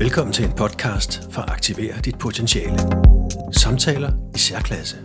Velkommen til en podcast for at aktivere dit potentiale. Samtaler i særklasse.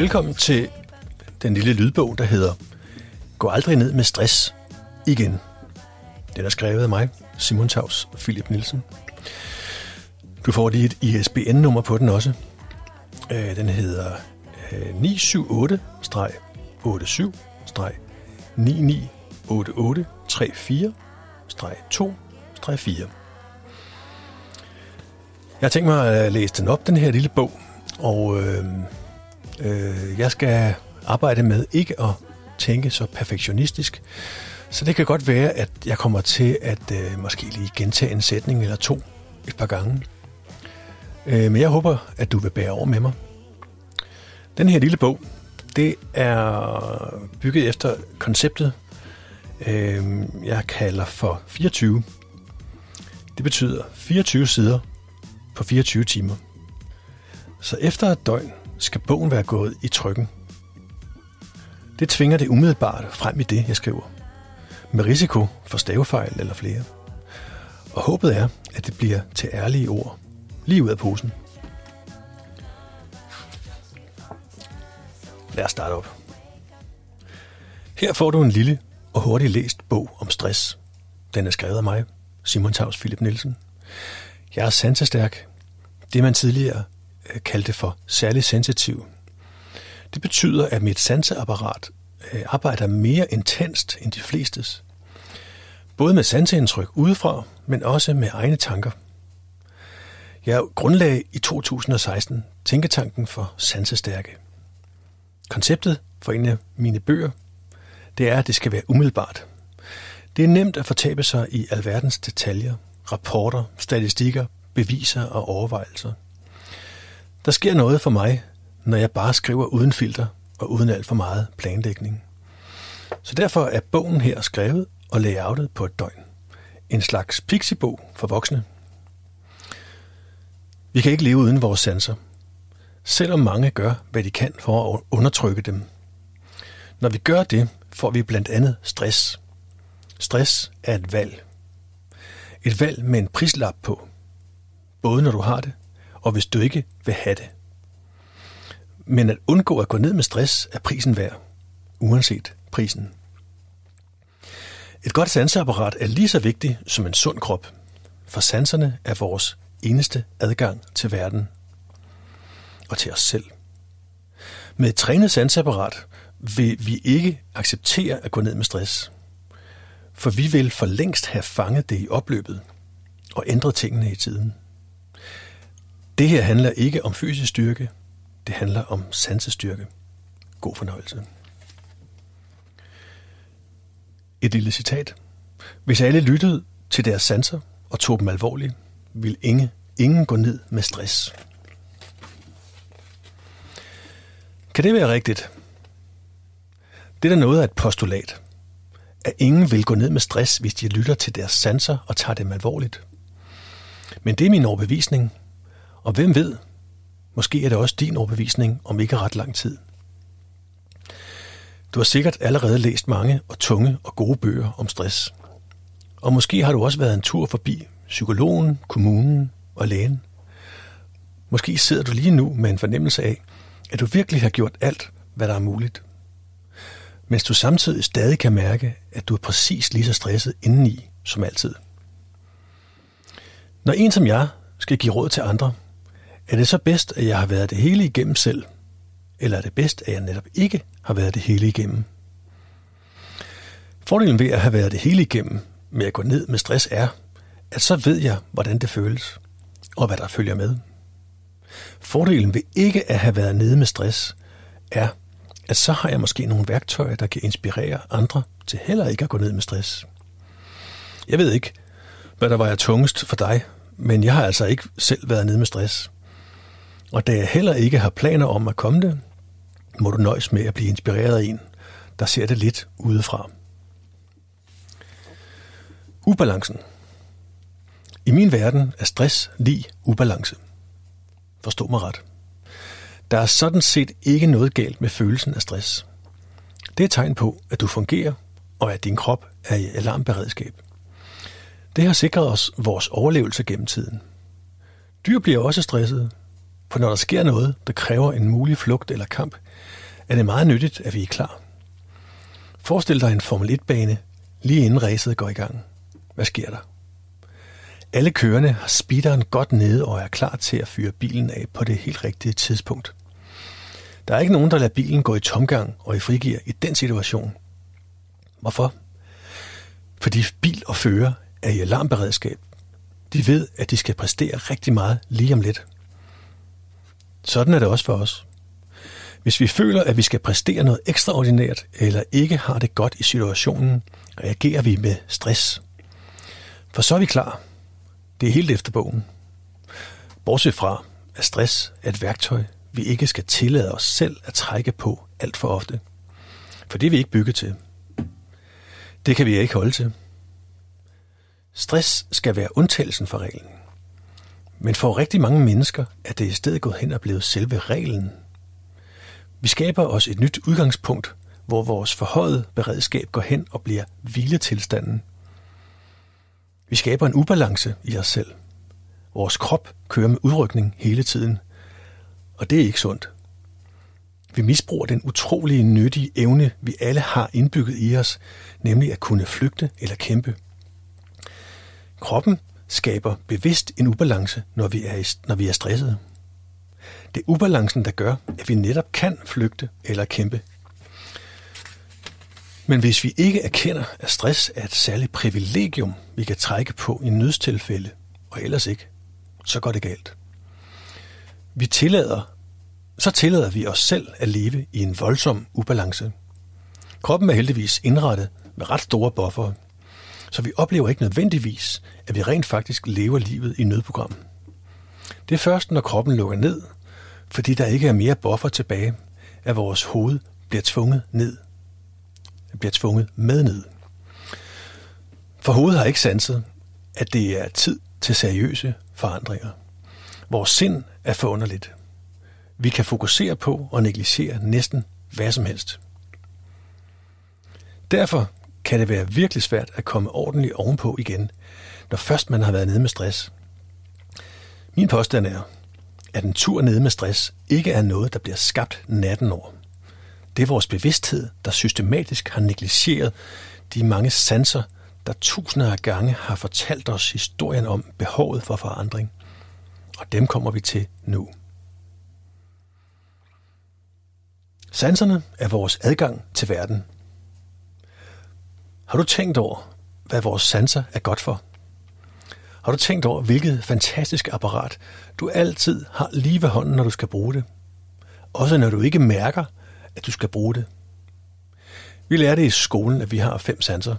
Velkommen til den lille lydbog, der hedder Gå aldrig ned med stress igen. Den er skrevet af mig, Simon Tavs Philip Nielsen. Du får lige et ISBN-nummer på den også. Øh, den hedder øh, 978-87-998834-2-4. Jeg har tænkt mig at læse den op, den her lille bog, og øh, øh, jeg skal arbejde med ikke at tænke så perfektionistisk, så det kan godt være, at jeg kommer til at øh, måske lige gentage en sætning eller to et par gange. Øh, men jeg håber, at du vil bære over med mig. Den her lille bog, det er bygget efter konceptet, øh, jeg kalder for 24. Det betyder 24 sider på 24 timer. Så efter et døgn skal bogen være gået i trykken. Det tvinger det umiddelbart frem i det, jeg skriver. Med risiko for stavefejl eller flere. Og håbet er, at det bliver til ærlige ord. Lige ud af posen. Lad os starte op. Her får du en lille og hurtigt læst bog om stress. Den er skrevet af mig, Simon Tavs Philip Nielsen. Jeg er sansestærk. Det man tidligere øh, kaldte for særlig sensitiv. Det betyder, at mit sanseapparat øh, arbejder mere intenst end de flestes. Både med sanseindtryk udefra, men også med egne tanker. Jeg grundlagde i 2016 Tænketanken for Sansestærke. Konceptet for en af mine bøger, det er, at det skal være umiddelbart. Det er nemt at fortabe sig i alverdens detaljer, rapporter, statistikker, beviser og overvejelser. Der sker noget for mig, når jeg bare skriver uden filter og uden alt for meget planlægning. Så derfor er bogen her skrevet og layoutet på et døgn. En slags pixibog for voksne. Vi kan ikke leve uden vores sanser, selvom mange gør, hvad de kan for at undertrykke dem. Når vi gør det, får vi blandt andet stress. Stress er et valg. Et valg med en prislap på. Både når du har det, og hvis du ikke vil have det. Men at undgå at gå ned med stress er prisen værd, uanset prisen. Et godt sanseapparat er lige så vigtigt som en sund krop, for sanserne er vores eneste adgang til verden og til os selv. Med et trænet sanseapparat vil vi ikke acceptere at gå ned med stress, for vi vil for længst have fanget det i opløbet og ændret tingene i tiden. Det her handler ikke om fysisk styrke, det handler om sansestyrke. God fornøjelse. Et lille citat. Hvis alle lyttede til deres sanser og tog dem alvorligt, vil ingen, ingen gå ned med stress. Kan det være rigtigt? Det er da noget af et postulat. At ingen vil gå ned med stress, hvis de lytter til deres sanser og tager dem alvorligt. Men det er min overbevisning, og hvem ved, måske er det også din overbevisning om ikke ret lang tid. Du har sikkert allerede læst mange og tunge og gode bøger om stress. Og måske har du også været en tur forbi psykologen, kommunen og lægen. Måske sidder du lige nu med en fornemmelse af, at du virkelig har gjort alt, hvad der er muligt. Mens du samtidig stadig kan mærke, at du er præcis lige så stresset indeni som altid. Når en som jeg skal give råd til andre, er det så bedst, at jeg har været det hele igennem selv? Eller er det bedst, at jeg netop ikke har været det hele igennem? Fordelen ved at have været det hele igennem med at gå ned med stress er, at så ved jeg, hvordan det føles, og hvad der følger med. Fordelen ved ikke at have været nede med stress er, at så har jeg måske nogle værktøjer, der kan inspirere andre til heller ikke at gå ned med stress. Jeg ved ikke, hvad der var tungest for dig, men jeg har altså ikke selv været nede med stress. Og da jeg heller ikke har planer om at komme det, må du nøjes med at blive inspireret af en, der ser det lidt udefra. Ubalancen. I min verden er stress lige ubalance. Forstå mig ret. Der er sådan set ikke noget galt med følelsen af stress. Det er et tegn på, at du fungerer, og at din krop er i alarmberedskab. Det har sikret os vores overlevelse gennem tiden. Dyr bliver også stressede, for når der sker noget, der kræver en mulig flugt eller kamp, er det meget nyttigt, at vi er klar. Forestil dig en Formel 1-bane, lige inden racet går i gang. Hvad sker der? Alle kørende har speederen godt nede og er klar til at fyre bilen af på det helt rigtige tidspunkt. Der er ikke nogen, der lader bilen gå i tomgang og i frigir i den situation. Hvorfor? Fordi bil og fører er i alarmberedskab. De ved, at de skal præstere rigtig meget lige om lidt. Sådan er det også for os. Hvis vi føler, at vi skal præstere noget ekstraordinært, eller ikke har det godt i situationen, reagerer vi med stress. For så er vi klar. Det er helt efter bogen. Bortset fra, at stress er et værktøj, vi ikke skal tillade os selv at trække på alt for ofte. For det er vi ikke bygget til. Det kan vi ikke holde til. Stress skal være undtagelsen for reglen. Men for rigtig mange mennesker er det i stedet gået hen og blevet selve reglen. Vi skaber os et nyt udgangspunkt, hvor vores forhøjet beredskab går hen og bliver hviletilstanden. Vi skaber en ubalance i os selv. Vores krop kører med udrykning hele tiden, og det er ikke sundt. Vi misbruger den utrolige nyttige evne, vi alle har indbygget i os, nemlig at kunne flygte eller kæmpe. Kroppen skaber bevidst en ubalance, når vi er, når vi er stressede. Det er ubalancen, der gør, at vi netop kan flygte eller kæmpe. Men hvis vi ikke erkender, at stress er et særligt privilegium, vi kan trække på i nødstilfælde, og ellers ikke, så går det galt. Vi tillader, så tillader vi os selv at leve i en voldsom ubalance. Kroppen er heldigvis indrettet med ret store buffer, så vi oplever ikke nødvendigvis, at vi rent faktisk lever livet i nødprogram. Det er først, når kroppen lukker ned, fordi der ikke er mere buffer tilbage, at vores hoved bliver tvunget ned. Det Bliver tvunget med ned. For hovedet har ikke sanset, at det er tid til seriøse forandringer. Vores sind er forunderligt. Vi kan fokusere på og negligere næsten hvad som helst. Derfor kan det være virkelig svært at komme ordentligt ovenpå igen, når først man har været nede med stress. Min påstand er, at en tur nede med stress ikke er noget, der bliver skabt natten over. Det er vores bevidsthed, der systematisk har negligeret de mange sanser, der tusinder af gange har fortalt os historien om behovet for forandring. Og dem kommer vi til nu. Sanserne er vores adgang til verden. Har du tænkt over, hvad vores sanser er godt for? Har du tænkt over, hvilket fantastisk apparat du altid har lige ved hånden, når du skal bruge det? Også når du ikke mærker, at du skal bruge det. Vi lærer det i skolen, at vi har fem sanser.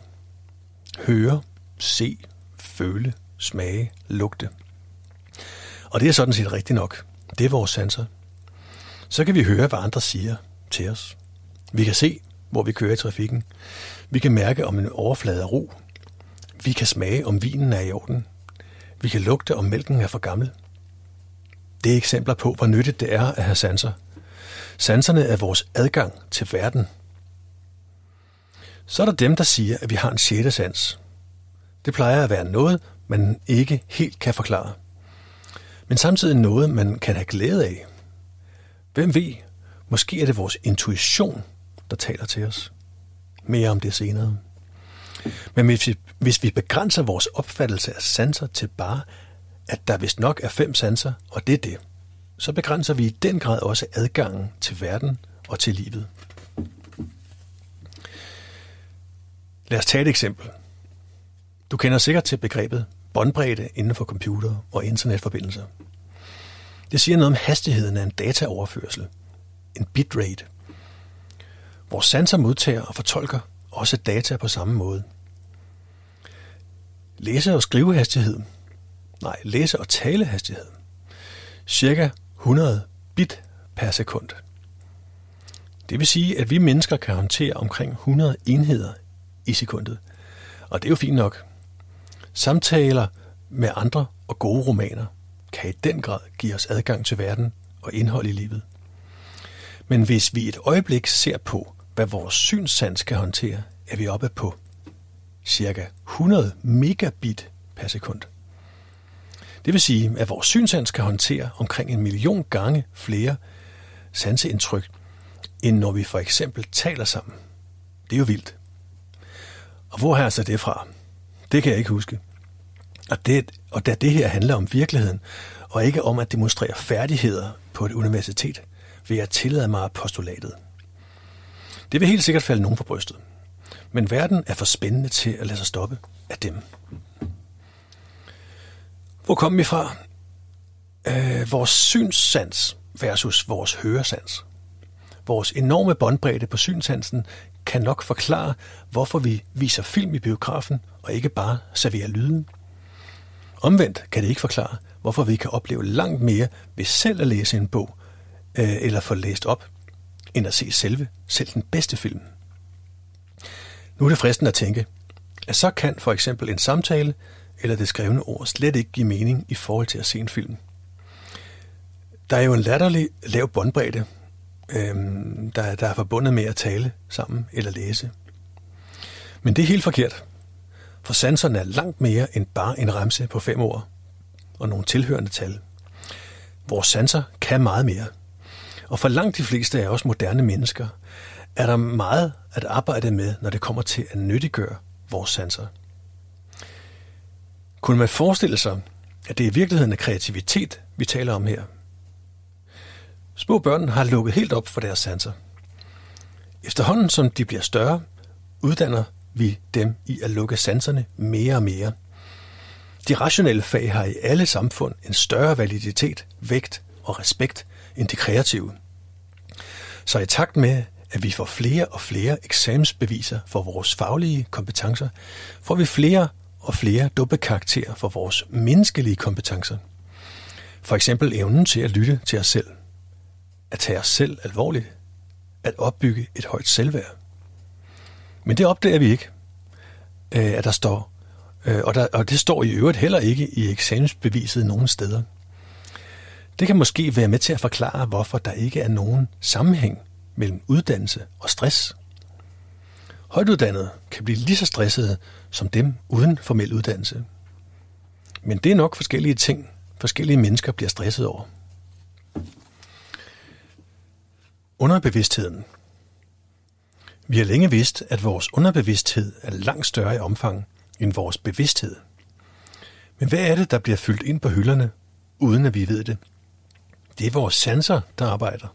Høre, se, føle, smage, lugte. Og det er sådan set rigtigt nok. Det er vores sanser. Så kan vi høre, hvad andre siger til os. Vi kan se, hvor vi kører i trafikken. Vi kan mærke, om en overflade er ro. Vi kan smage, om vinen er i orden. Vi kan lugte, om mælken er for gammel. Det er eksempler på, hvor nyttigt det er at have sanser. Sanserne er vores adgang til verden. Så er der dem, der siger, at vi har en sjette sans. Det plejer at være noget, man ikke helt kan forklare. Men samtidig noget, man kan have glæde af. Hvem ved, måske er det vores intuition, der taler til os. Mere om det senere. Men hvis vi, hvis vi begrænser vores opfattelse af sanser til bare, at der vist nok er fem sanser, og det er det, så begrænser vi i den grad også adgangen til verden og til livet. Lad os tage et eksempel. Du kender sikkert til begrebet båndbredde inden for computer og internetforbindelser. Det siger noget om hastigheden af en dataoverførsel, en bitrate. Vores sanser modtager og fortolker også data på samme måde. Læse- og skrivehastighed, nej, læse- og talehastighed, cirka 100 bit per sekund. Det vil sige, at vi mennesker kan håndtere omkring 100 enheder i sekundet. Og det er jo fint nok. Samtaler med andre og gode romaner kan i den grad give os adgang til verden og indhold i livet. Men hvis vi et øjeblik ser på, hvad vores synssans kan håndtere, er vi oppe på cirka 100 megabit per sekund. Det vil sige, at vores synsans kan håndtere omkring en million gange flere sanseindtryk, end når vi for eksempel taler sammen. Det er jo vildt. Og hvor har jeg så det fra? Det kan jeg ikke huske. Og, det, og da det her handler om virkeligheden, og ikke om at demonstrere færdigheder på et universitet, vil jeg tillade mig postulatet. Det vil helt sikkert falde nogen for brystet. Men verden er for spændende til at lade sig stoppe af dem. Hvor kom vi fra? Øh, vores synssans versus vores høresans. Vores enorme båndbredde på synsansen kan nok forklare, hvorfor vi viser film i biografen og ikke bare serverer lyden. Omvendt kan det ikke forklare, hvorfor vi kan opleve langt mere ved selv at læse en bog øh, eller få læst op, end at se selve, selv den bedste film. Nu er det fristende at tænke, at så kan for eksempel en samtale eller det skrevne ord slet ikke give mening i forhold til at se en film. Der er jo en latterlig lav båndbredde, øhm, der, der er forbundet med at tale sammen eller læse. Men det er helt forkert, for sanserne er langt mere end bare en remse på fem ord og nogle tilhørende tal. Vores sanser kan meget mere. Og for langt de fleste af os moderne mennesker er der meget at arbejde med, når det kommer til at nyttiggøre vores sanser. Kunne man forestille sig, at det i virkeligheden er kreativitet, vi taler om her? Små børn har lukket helt op for deres sanser. Efterhånden som de bliver større, uddanner vi dem i at lukke sanserne mere og mere. De rationelle fag har i alle samfund en større validitet, vægt og respekt end de kreative. Så i takt med, at vi får flere og flere eksamensbeviser for vores faglige kompetencer, får vi flere og flere dubbekarakterer for vores menneskelige kompetencer. For eksempel evnen til at lytte til os selv, at tage os selv alvorligt, at opbygge et højt selvværd. Men det opdager vi ikke, øh, at der står, øh, og, der, og det står i øvrigt heller ikke i eksamensbeviset nogen steder. Det kan måske være med til at forklare, hvorfor der ikke er nogen sammenhæng mellem uddannelse og stress. Højtuddannede kan blive lige så stressede som dem uden formel uddannelse. Men det er nok forskellige ting, forskellige mennesker bliver stresset over. Underbevidstheden. Vi har længe vidst, at vores underbevidsthed er langt større i omfang end vores bevidsthed. Men hvad er det, der bliver fyldt ind på hylderne, uden at vi ved det? Det er vores sanser, der arbejder.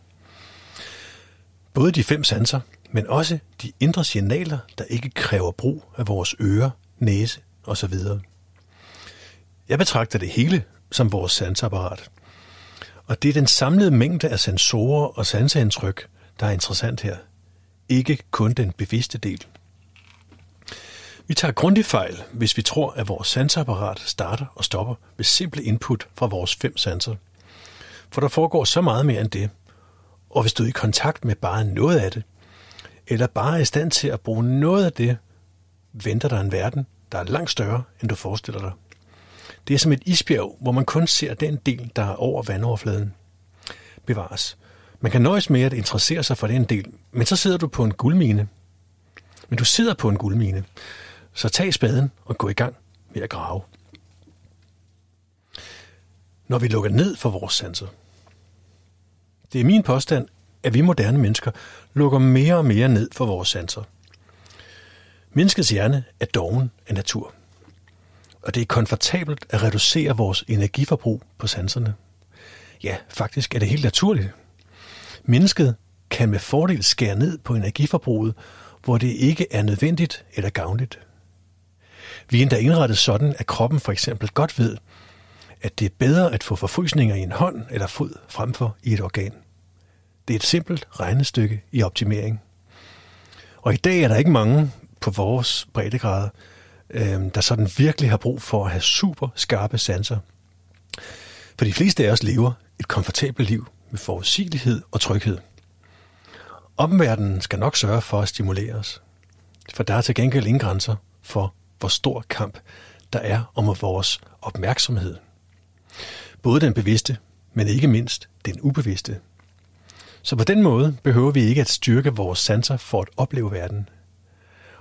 Både de fem sanser, men også de indre signaler, der ikke kræver brug af vores ører, næse osv. Jeg betragter det hele som vores sansapparat. Og det er den samlede mængde af sensorer og sanseindtryk, der er interessant her. Ikke kun den bevidste del. Vi tager grundig fejl, hvis vi tror, at vores sansapparat starter og stopper ved simple input fra vores fem sanser. For der foregår så meget mere end det. Og hvis du er i kontakt med bare noget af det, eller bare er i stand til at bruge noget af det, venter der en verden, der er langt større, end du forestiller dig. Det er som et isbjerg, hvor man kun ser den del, der er over vandoverfladen. Bevares. Man kan nøjes med at interessere sig for den del, men så sidder du på en guldmine. Men du sidder på en guldmine. Så tag spaden og gå i gang med at grave. Når vi lukker ned for vores sanser. Det er min påstand, at vi moderne mennesker lukker mere og mere ned for vores sanser. Menneskets hjerne er doven af natur. Og det er komfortabelt at reducere vores energiforbrug på sanserne. Ja, faktisk er det helt naturligt. Mennesket kan med fordel skære ned på energiforbruget, hvor det ikke er nødvendigt eller gavnligt. Vi er endda indrettet sådan, at kroppen for eksempel godt ved, at det er bedre at få forfrysninger i en hånd eller fod frem for i et organ. Det er et simpelt regnestykke i optimering. Og i dag er der ikke mange på vores breddegrader, øh, der sådan virkelig har brug for at have super skarpe sanser. For de fleste af os lever et komfortabelt liv med forudsigelighed og tryghed. Omverdenen skal nok sørge for at stimulere os. For der er til gengæld ingen grænser for, hvor stor kamp der er om vores opmærksomhed. Både den bevidste, men ikke mindst den ubevidste. Så på den måde behøver vi ikke at styrke vores sanser for at opleve verden.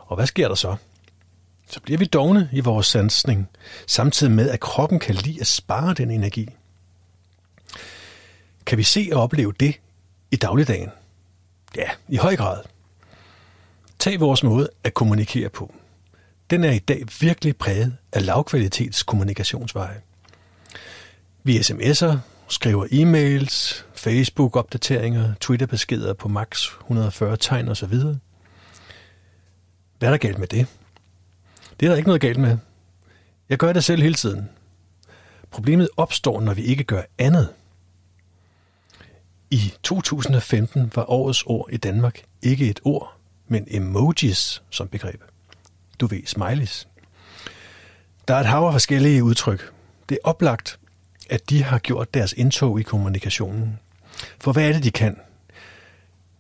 Og hvad sker der så? Så bliver vi dogne i vores sansning, samtidig med at kroppen kan lide at spare den energi. Kan vi se og opleve det i dagligdagen? Ja, i høj grad. Tag vores måde at kommunikere på. Den er i dag virkelig præget af lavkvalitets kommunikationsveje. Vi sms'er, skriver e-mails, Facebook-opdateringer, Twitter-beskeder på max 140 tegn osv. Hvad er der galt med det? Det er der ikke noget galt med. Jeg gør det selv hele tiden. Problemet opstår, når vi ikke gør andet. I 2015 var årets ord i Danmark ikke et ord, men emojis som begreb. Du ved, smileys. Der er et hav af forskellige udtryk. Det er oplagt, at de har gjort deres indtog i kommunikationen. For hvad er det, de kan?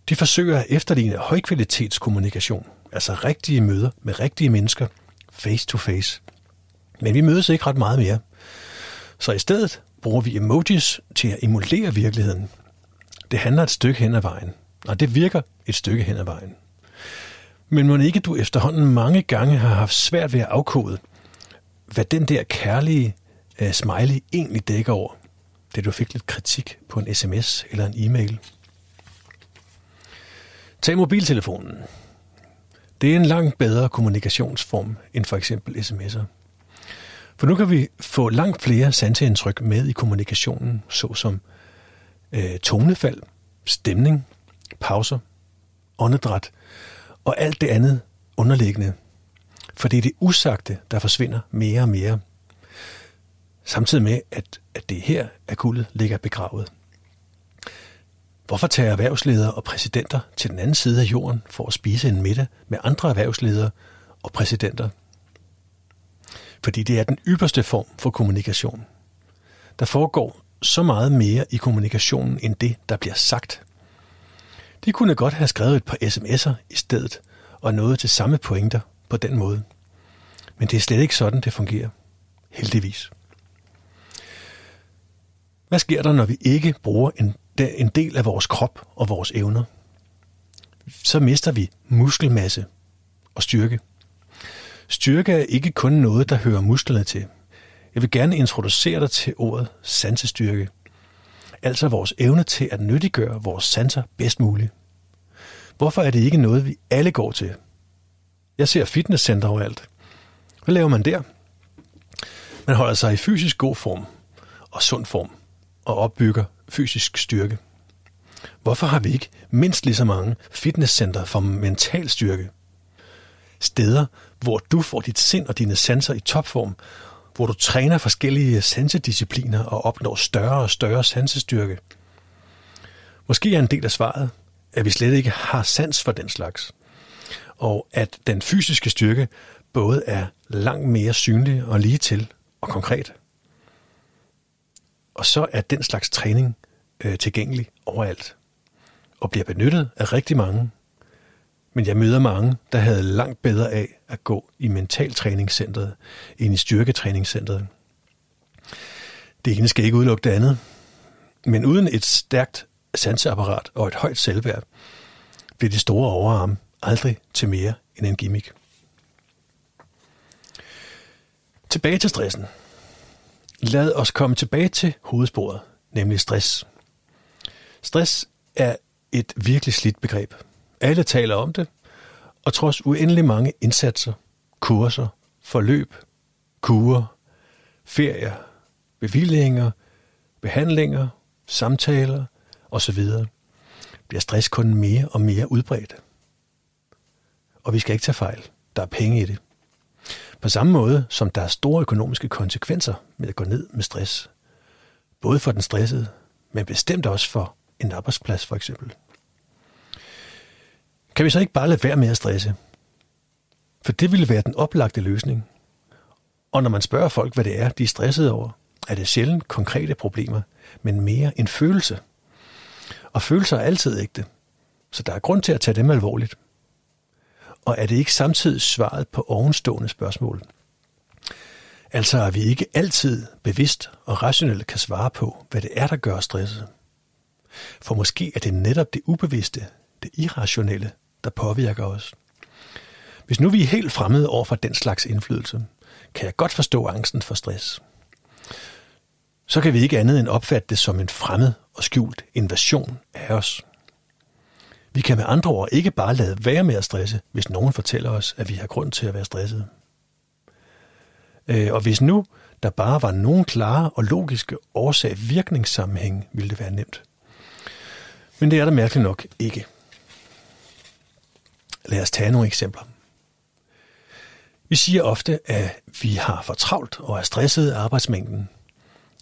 De forsøger at efterligne højkvalitetskommunikation, altså rigtige møder med rigtige mennesker, face to face. Men vi mødes ikke ret meget mere. Så i stedet bruger vi emojis til at emulere virkeligheden. Det handler et stykke hen ad vejen, og det virker et stykke hen ad vejen. Men må ikke du efterhånden mange gange har haft svært ved at afkode, hvad den der kærlige uh, smiley egentlig dækker over, det du fik lidt kritik på en sms eller en e-mail. Tag mobiltelefonen. Det er en langt bedre kommunikationsform end for eksempel sms'er. For nu kan vi få langt flere sanseindtryk med i kommunikationen, såsom øh, tonefald, stemning, pauser, åndedræt og alt det andet underliggende. For det er det usagte, der forsvinder mere og mere. Samtidig med, at, at det her, at guldet ligger begravet. Hvorfor tager erhvervsledere og præsidenter til den anden side af jorden for at spise en middag med andre erhvervsledere og præsidenter? Fordi det er den ypperste form for kommunikation. Der foregår så meget mere i kommunikationen end det, der bliver sagt. De kunne godt have skrevet et par sms'er i stedet og nået til samme pointer på den måde. Men det er slet ikke sådan, det fungerer. Heldigvis. Hvad sker der, når vi ikke bruger en, en del af vores krop og vores evner? Så mister vi muskelmasse og styrke. Styrke er ikke kun noget, der hører musklerne til. Jeg vil gerne introducere dig til ordet sansestyrke. Altså vores evne til at nyttiggøre vores sanser bedst muligt. Hvorfor er det ikke noget, vi alle går til? Jeg ser fitnesscenter overalt. Hvad laver man der? Man holder sig i fysisk god form og sund form og opbygger fysisk styrke. Hvorfor har vi ikke mindst lige så mange fitnesscenter for mental styrke? Steder, hvor du får dit sind og dine sanser i topform, hvor du træner forskellige sansediscipliner og opnår større og større sansestyrke. Måske er en del af svaret, at vi slet ikke har sans for den slags, og at den fysiske styrke både er langt mere synlig og lige til og konkret. Og så er den slags træning øh, tilgængelig overalt og bliver benyttet af rigtig mange. Men jeg møder mange, der havde langt bedre af at gå i mentaltræningscentret end i styrketræningscentret. Det ene skal ikke udelukke det andet. Men uden et stærkt sanseapparat og et højt selvværd, bliver de store overarm aldrig til mere end en gimmick. Tilbage til stressen. Lad os komme tilbage til hovedsporet, nemlig stress. Stress er et virkelig slidt begreb. Alle taler om det, og trods uendelig mange indsatser, kurser, forløb, kurer, ferier, bevillinger, behandlinger, samtaler osv., bliver stress kun mere og mere udbredt. Og vi skal ikke tage fejl. Der er penge i det. På samme måde som der er store økonomiske konsekvenser med at gå ned med stress. Både for den stressede, men bestemt også for en arbejdsplads for eksempel. Kan vi så ikke bare lade være med at stresse? For det ville være den oplagte løsning. Og når man spørger folk, hvad det er, de er stressede over, er det sjældent konkrete problemer, men mere en følelse. Og følelser er altid ægte, så der er grund til at tage dem alvorligt. Og er det ikke samtidig svaret på ovenstående spørgsmål? Altså at vi ikke altid bevidst og rationelt kan svare på, hvad det er, der gør os stresset. For måske er det netop det ubevidste, det irrationelle, der påvirker os. Hvis nu vi er helt fremmede over for den slags indflydelse, kan jeg godt forstå angsten for stress. Så kan vi ikke andet end opfatte det som en fremmed og skjult invasion af os. Vi kan med andre ord ikke bare lade være med at stresse, hvis nogen fortæller os, at vi har grund til at være stresset. Øh, og hvis nu der bare var nogen klare og logiske årsag-virkningssammenhæng, ville det være nemt. Men det er der mærkeligt nok ikke. Lad os tage nogle eksempler. Vi siger ofte, at vi har for travlt og er stresset af arbejdsmængden.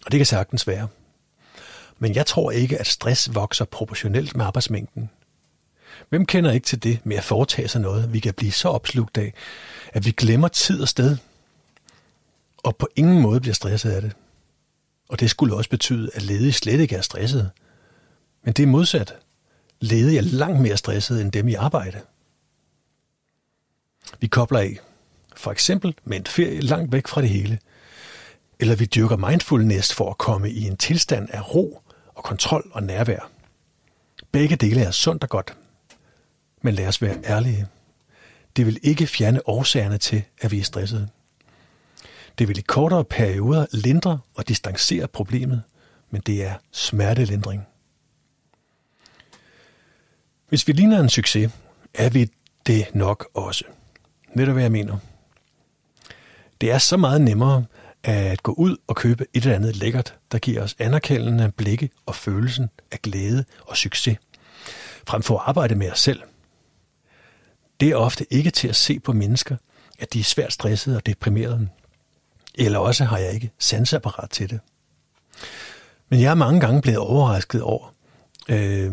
Og det kan sagtens være. Men jeg tror ikke, at stress vokser proportionelt med arbejdsmængden. Hvem kender ikke til det med at foretage sig noget, vi kan blive så opslugt af, at vi glemmer tid og sted, og på ingen måde bliver stresset af det. Og det skulle også betyde, at ledige slet ikke er stresset. Men det er modsat. Ledige er langt mere stresset end dem i arbejde. Vi kobler af. For eksempel med en ferie langt væk fra det hele. Eller vi dyrker mindfulness for at komme i en tilstand af ro og kontrol og nærvær. Begge dele er sundt og godt. Men lad os være ærlige. Det vil ikke fjerne årsagerne til, at vi er stressede. Det vil i kortere perioder lindre og distancere problemet, men det er smertelindring. Hvis vi ligner en succes, er vi det nok også. Ved du, hvad jeg mener? Det er så meget nemmere at gå ud og købe et eller andet lækkert, der giver os anerkendende blikke og følelsen af glæde og succes, frem for at arbejde med os selv. Det er ofte ikke til at se på mennesker, at de er svært stressede og deprimerede. Eller også har jeg ikke sansapparat til det. Men jeg er mange gange blevet overrasket over øh,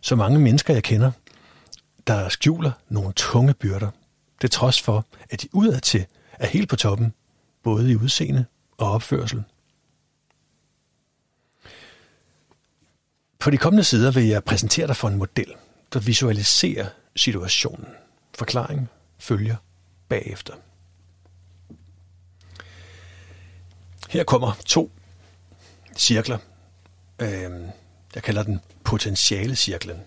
så mange mennesker, jeg kender, der skjuler nogle tunge byrder. Det trods for, at de udadtil er helt på toppen, både i udseende og opførsel. På de kommende sider vil jeg præsentere dig for en model, der visualiserer situationen. Forklaring følger bagefter. Her kommer to cirkler. Øhm, jeg kalder den potentiale cirklen.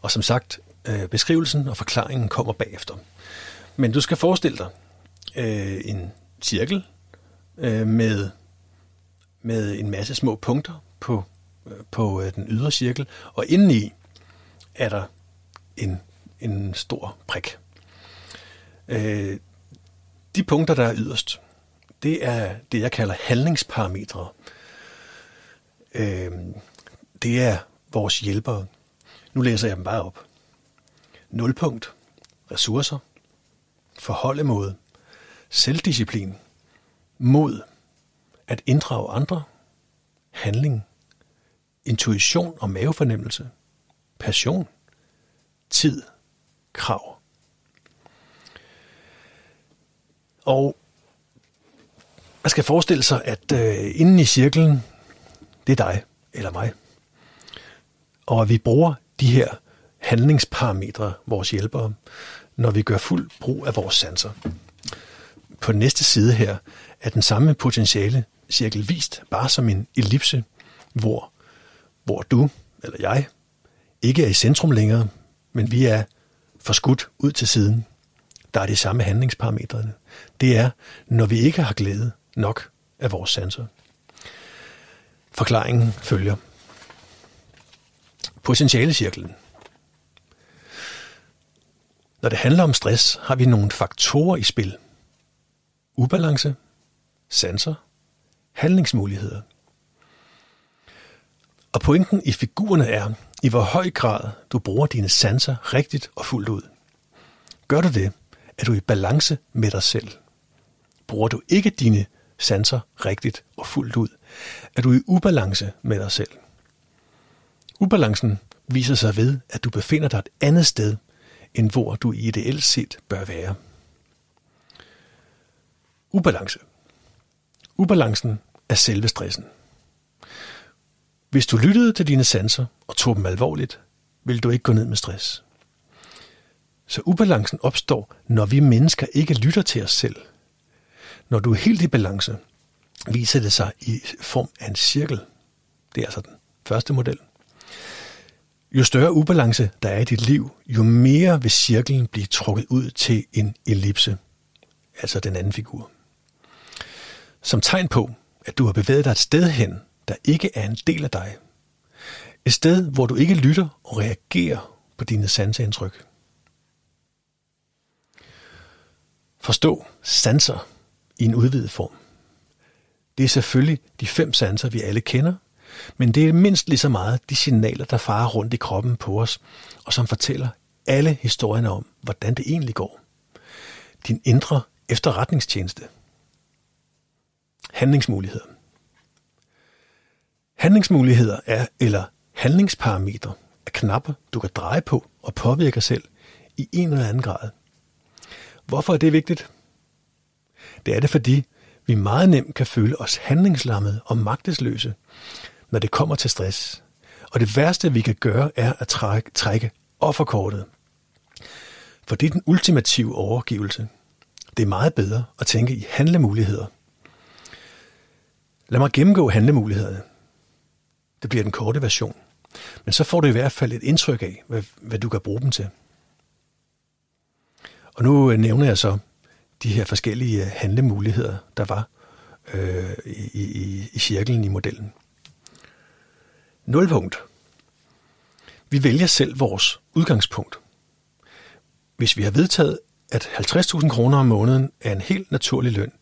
Og som sagt, øh, beskrivelsen og forklaringen kommer bagefter. Men du skal forestille dig øh, en cirkel øh, med, med en masse små punkter på, på den ydre cirkel, og indeni er der en, en stor prik. Øh, de punkter, der er yderst, det er det, jeg kalder handlingsparametre. Øh, det er vores hjælpere. Nu læser jeg dem bare op. Nulpunkt. Ressourcer. Forholdemåde. Selvdisciplin. Mod. At inddrage andre. Handling. Intuition og mavefornemmelse. Passion. Tid. Krav. Og man skal forestille sig, at øh, inden i cirklen, det er dig eller mig. Og at vi bruger de her handlingsparametre, vores hjælpere, når vi gør fuld brug af vores sanser. På den næste side her er den samme potentiale cirkel vist, bare som en ellipse, hvor, hvor du eller jeg ikke er i centrum længere, men vi er forskudt ud til siden. Der er de samme handlingsparametrene. Det er, når vi ikke har glæde, nok af vores sanser. Forklaringen følger. Potentialecirklen. Når det handler om stress, har vi nogle faktorer i spil. Ubalance, sanser, handlingsmuligheder. Og pointen i figurerne er, i hvor høj grad du bruger dine sanser rigtigt og fuldt ud. Gør du det, er du i balance med dig selv. Bruger du ikke dine sanser rigtigt og fuldt ud, er du i ubalance med dig selv. Ubalancen viser sig ved, at du befinder dig et andet sted, end hvor du ideelt set bør være. Ubalance. Ubalancen er selve stressen. Hvis du lyttede til dine sanser og tog dem alvorligt, vil du ikke gå ned med stress. Så ubalancen opstår, når vi mennesker ikke lytter til os selv. Når du er helt i balance, viser det sig i form af en cirkel. Det er altså den første model. Jo større ubalance der er i dit liv, jo mere vil cirklen blive trukket ud til en ellipse, altså den anden figur. Som tegn på, at du har bevæget dig et sted hen, der ikke er en del af dig. Et sted, hvor du ikke lytter og reagerer på dine sanseindtryk. Forstå sanser i en udvidet form. Det er selvfølgelig de fem sanser, vi alle kender, men det er mindst lige så meget de signaler, der farer rundt i kroppen på os, og som fortæller alle historierne om, hvordan det egentlig går. Din indre efterretningstjeneste. Handlingsmuligheder. Handlingsmuligheder er, eller handlingsparametre, er knapper, du kan dreje på og påvirke selv i en eller anden grad. Hvorfor er det vigtigt? Det er det, fordi vi meget nemt kan føle os handlingslammede og magtesløse, når det kommer til stress. Og det værste, vi kan gøre, er at trække, trække offerkortet. For det er den ultimative overgivelse. Det er meget bedre at tænke i handlemuligheder. Lad mig gennemgå handlemulighederne. Det bliver den korte version. Men så får du i hvert fald et indtryk af, hvad, hvad du kan bruge dem til. Og nu øh, nævner jeg så de her forskellige øh, handlemuligheder, der var øh, i, i, i cirklen i modellen. Nulpunkt. Vi vælger selv vores udgangspunkt. Hvis vi har vedtaget, at 50.000 kroner om måneden er en helt naturlig løn,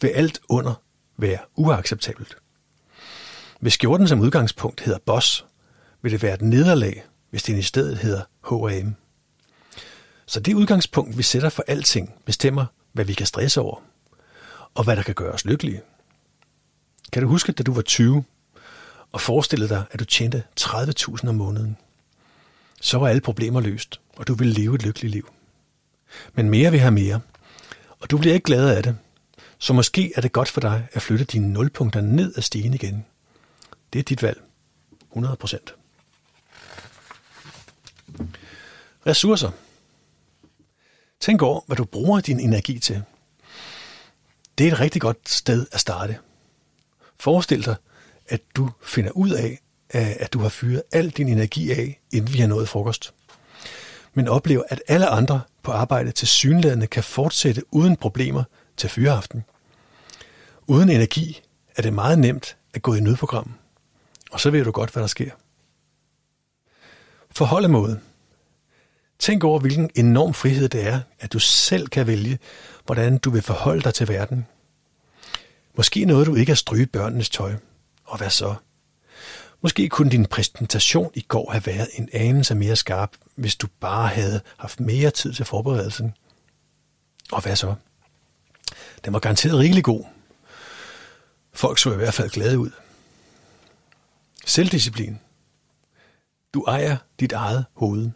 vil alt under være uacceptabelt. Hvis skjorten som udgangspunkt hedder boss, vil det være et nederlag, hvis den i stedet hedder H&M. Så det udgangspunkt, vi sætter for alting, bestemmer, hvad vi kan stresse over, og hvad der kan gøre os lykkelige. Kan du huske, da du var 20, og forestillede dig, at du tjente 30.000 om måneden? Så var alle problemer løst, og du ville leve et lykkeligt liv. Men mere vil have mere, og du bliver ikke glad af det. Så måske er det godt for dig at flytte dine nulpunkter ned ad stigen igen. Det er dit valg. 100 procent. Ressourcer. Tænk over, hvad du bruger din energi til. Det er et rigtig godt sted at starte. Forestil dig, at du finder ud af, at du har fyret al din energi af, inden vi har nået frokost. Men oplever, at alle andre på arbejde til synlædende kan fortsætte uden problemer til fyreaften. Uden energi er det meget nemt at gå i nødprogram, og så ved du godt, hvad der sker. Forholdemåde. Tænk over, hvilken enorm frihed det er, at du selv kan vælge, hvordan du vil forholde dig til verden. Måske noget, du ikke at stryge børnenes tøj. Og hvad så? Måske kunne din præsentation i går have været en anelse mere skarp, hvis du bare havde haft mere tid til forberedelsen. Og hvad så? Den var garanteret rigelig god. Folk så i hvert fald glade ud. Selvdisciplin. Du ejer dit eget hoved.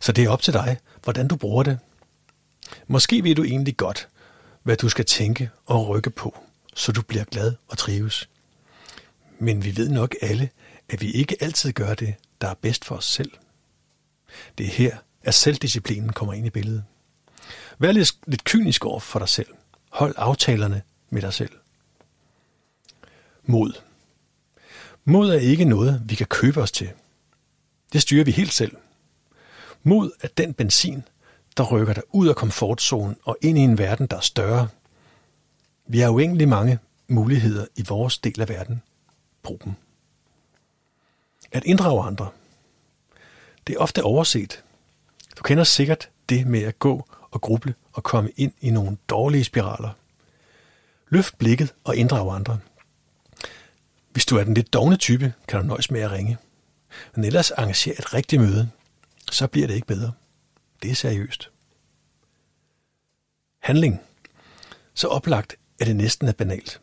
Så det er op til dig, hvordan du bruger det. Måske ved du egentlig godt, hvad du skal tænke og rykke på, så du bliver glad og trives. Men vi ved nok alle, at vi ikke altid gør det, der er bedst for os selv. Det er her, at selvdisciplinen kommer ind i billedet. Vær lidt, lidt kynisk over for dig selv. Hold aftalerne med dig selv. Mod. Mod er ikke noget, vi kan købe os til. Det styrer vi helt selv. Mod er den benzin, der rykker dig ud af komfortzonen og ind i en verden, der er større. Vi har uendelig mange muligheder i vores del af verden. Brug dem. At inddrage andre. Det er ofte overset. Du kender sikkert det med at gå og gruble og komme ind i nogle dårlige spiraler. Løft blikket og inddrag andre. Hvis du er den lidt dogne type, kan du nøjes med at ringe. Men ellers arrangere et rigtigt møde, så bliver det ikke bedre. Det er seriøst. Handling. Så oplagt, at det næsten er banalt.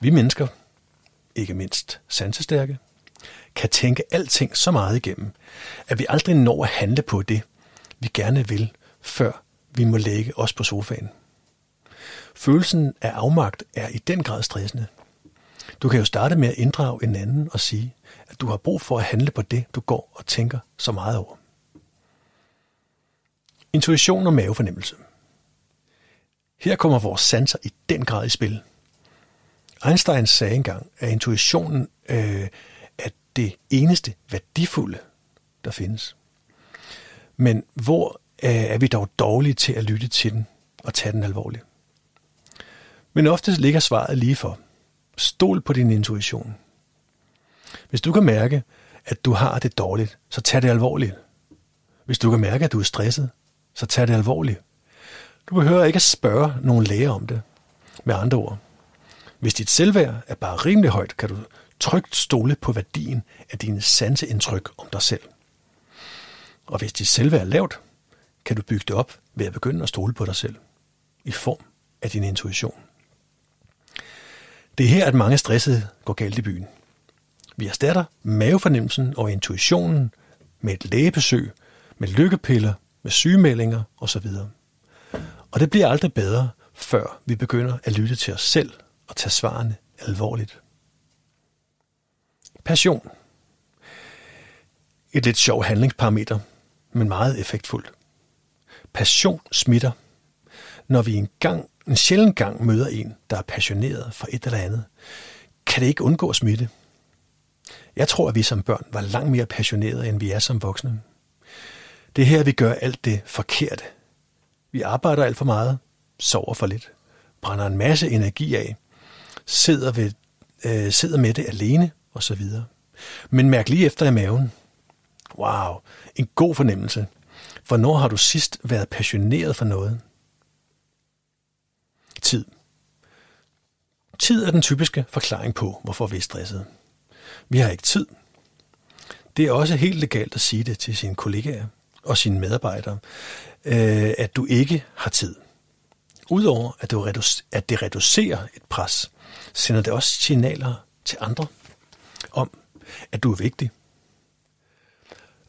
Vi mennesker, ikke mindst sansestærke, kan tænke alting så meget igennem, at vi aldrig når at handle på det, vi gerne vil, før vi må lægge os på sofaen. Følelsen af afmagt er i den grad stressende. Du kan jo starte med at inddrage en anden og sige, at du har brug for at handle på det, du går og tænker så meget over. Intuition og mavefornemmelse. Her kommer vores sanser i den grad i spil. Einstein sagde engang, at intuitionen øh, er det eneste værdifulde, der findes. Men hvor øh, er vi dog dårlige til at lytte til den og tage den alvorligt? Men ofte ligger svaret lige for. Stol på din intuition. Hvis du kan mærke, at du har det dårligt, så tag det alvorligt. Hvis du kan mærke, at du er stresset, så tag det alvorligt. Du behøver ikke at spørge nogen læger om det. Med andre ord, hvis dit selvværd er bare rimelig højt, kan du trygt stole på værdien af dine sanseindtryk om dig selv. Og hvis dit selvværd er lavt, kan du bygge det op ved at begynde at stole på dig selv i form af din intuition. Det er her, at mange stressede går galt i byen. Vi erstatter mavefornemmelsen og intuitionen med et lægebesøg, med lykkepiller, med sygemeldinger osv. Og det bliver aldrig bedre, før vi begynder at lytte til os selv og tage svarene alvorligt. Passion. Et lidt sjovt handlingsparameter, men meget effektfuldt. Passion smitter. Når vi engang en sjældent gang møder en, der er passioneret for et eller andet, kan det ikke undgå at smitte. Jeg tror, at vi som børn var langt mere passionerede, end vi er som voksne. Det er her, vi gør alt det forkerte. Vi arbejder alt for meget, sover for lidt, brænder en masse energi af, sidder, ved, øh, sidder med det alene osv. Men mærk lige efter i maven. Wow, en god fornemmelse. Hvornår har du sidst været passioneret for noget? Tid. Tid er den typiske forklaring på, hvorfor vi er stressede. Vi har ikke tid. Det er også helt legalt at sige det til sine kollegaer og sine medarbejdere, øh, at du ikke har tid. Udover at, at det reducerer et pres, sender det også signaler til andre om, at du er vigtig.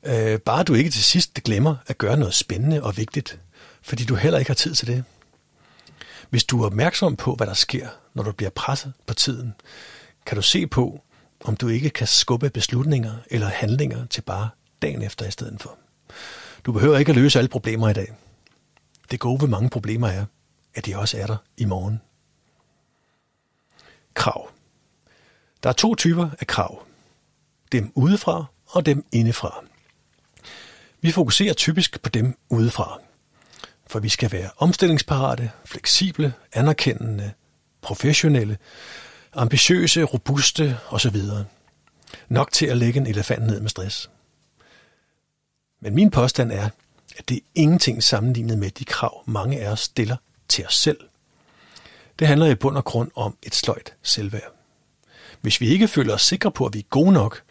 Øh, bare du ikke til sidst glemmer at gøre noget spændende og vigtigt, fordi du heller ikke har tid til det. Hvis du er opmærksom på, hvad der sker, når du bliver presset på tiden, kan du se på, om du ikke kan skubbe beslutninger eller handlinger til bare dagen efter i stedet for. Du behøver ikke at løse alle problemer i dag. Det gode ved mange problemer er, at de også er der i morgen. Krav. Der er to typer af krav. Dem udefra og dem indefra. Vi fokuserer typisk på dem udefra, for vi skal være omstillingsparate, fleksible, anerkendende, professionelle, ambitiøse, robuste osv. Nok til at lægge en elefant ned med stress. Men min påstand er, at det er ingenting sammenlignet med de krav, mange af os stiller til os selv. Det handler i bund og grund om et sløjt selvværd. Hvis vi ikke føler os sikre på, at vi er gode nok,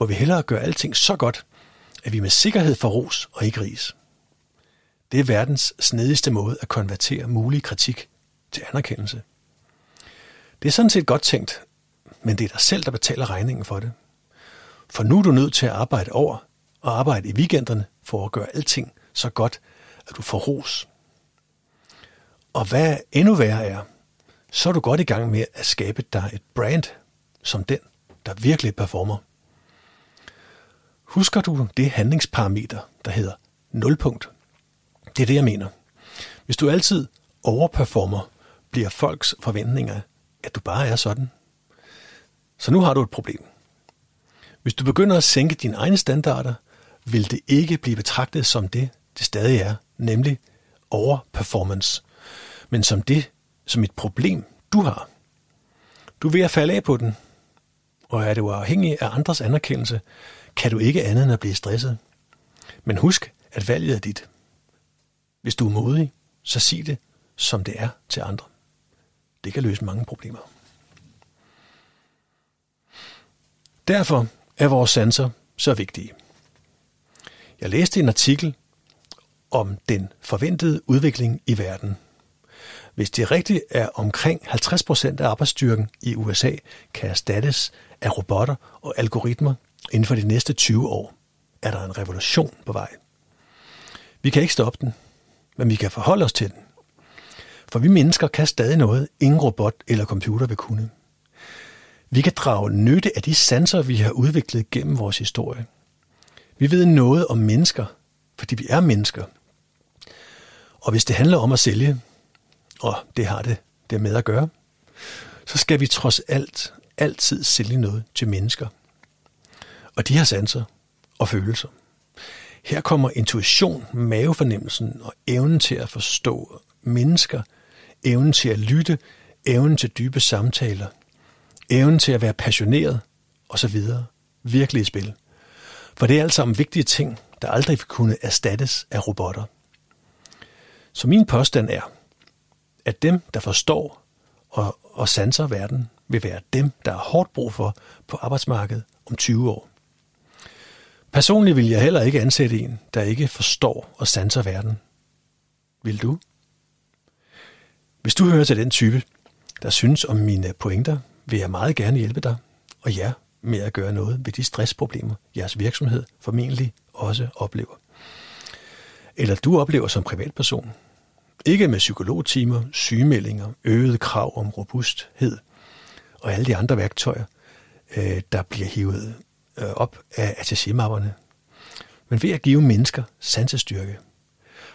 må vi hellere gøre alting så godt, at vi med sikkerhed får ros og ikke ris. Det er verdens snedigste måde at konvertere mulig kritik til anerkendelse. Det er sådan set godt tænkt, men det er dig selv, der betaler regningen for det. For nu er du nødt til at arbejde over og arbejde i weekenderne for at gøre alting så godt, at du får ros. Og hvad endnu værre er, så er du godt i gang med at skabe dig et brand som den, der virkelig performer. Husker du det handlingsparameter, der hedder nulpunkt? Det er det, jeg mener. Hvis du altid overperformer, bliver folks forventninger, at du bare er sådan. Så nu har du et problem. Hvis du begynder at sænke dine egne standarder, vil det ikke blive betragtet som det, det stadig er, nemlig overperformance, men som det, som et problem, du har. Du er ved at falde af på den, og er du afhængig af andres anerkendelse, kan du ikke andet end at blive stresset. Men husk, at valget er dit. Hvis du er modig, så sig det, som det er til andre. Det kan løse mange problemer. Derfor er vores sanser så vigtige. Jeg læste en artikel om den forventede udvikling i verden. Hvis det rigtigt er omkring 50% af arbejdsstyrken i USA kan erstattes af robotter og algoritmer inden for de næste 20 år, er der en revolution på vej. Vi kan ikke stoppe den, men vi kan forholde os til den. For vi mennesker kan stadig noget, ingen robot eller computer vil kunne. Vi kan drage nytte af de sanser, vi har udviklet gennem vores historie. Vi ved noget om mennesker, fordi vi er mennesker. Og hvis det handler om at sælge, og det har det, det med at gøre, så skal vi trods alt altid sælge noget til mennesker. Og de har sanser og følelser. Her kommer intuition, mavefornemmelsen og evnen til at forstå mennesker, evnen til at lytte, evnen til dybe samtaler, evnen til at være passioneret osv. virkelig i spil. For det er alt sammen vigtige ting, der aldrig vil kunne erstattes af robotter. Så min påstand er, at dem, der forstår og, og sanser verden, vil være dem, der er hårdt brug for på arbejdsmarkedet om 20 år. Personligt vil jeg heller ikke ansætte en, der ikke forstår og sanser verden. Vil du? Hvis du hører til den type, der synes om mine pointer, vil jeg meget gerne hjælpe dig og jer med at gøre noget ved de stressproblemer, jeres virksomhed formentlig også oplever. Eller du oplever som privatperson. Ikke med psykologtimer, sygemeldinger, øget krav om robusthed og alle de andre værktøjer, øh, der bliver hivet øh, op af attaché-mapperne, men ved at give mennesker sansestyrke.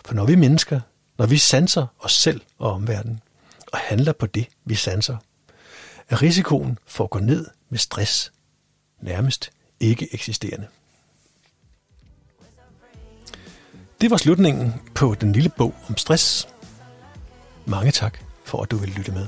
For når vi mennesker, når vi sanser os selv og omverdenen, og handler på det, vi sanser, er risikoen for at gå ned med stress nærmest ikke eksisterende. Det var slutningen på den lille bog om stress. Mange tak for, at du vil lytte med.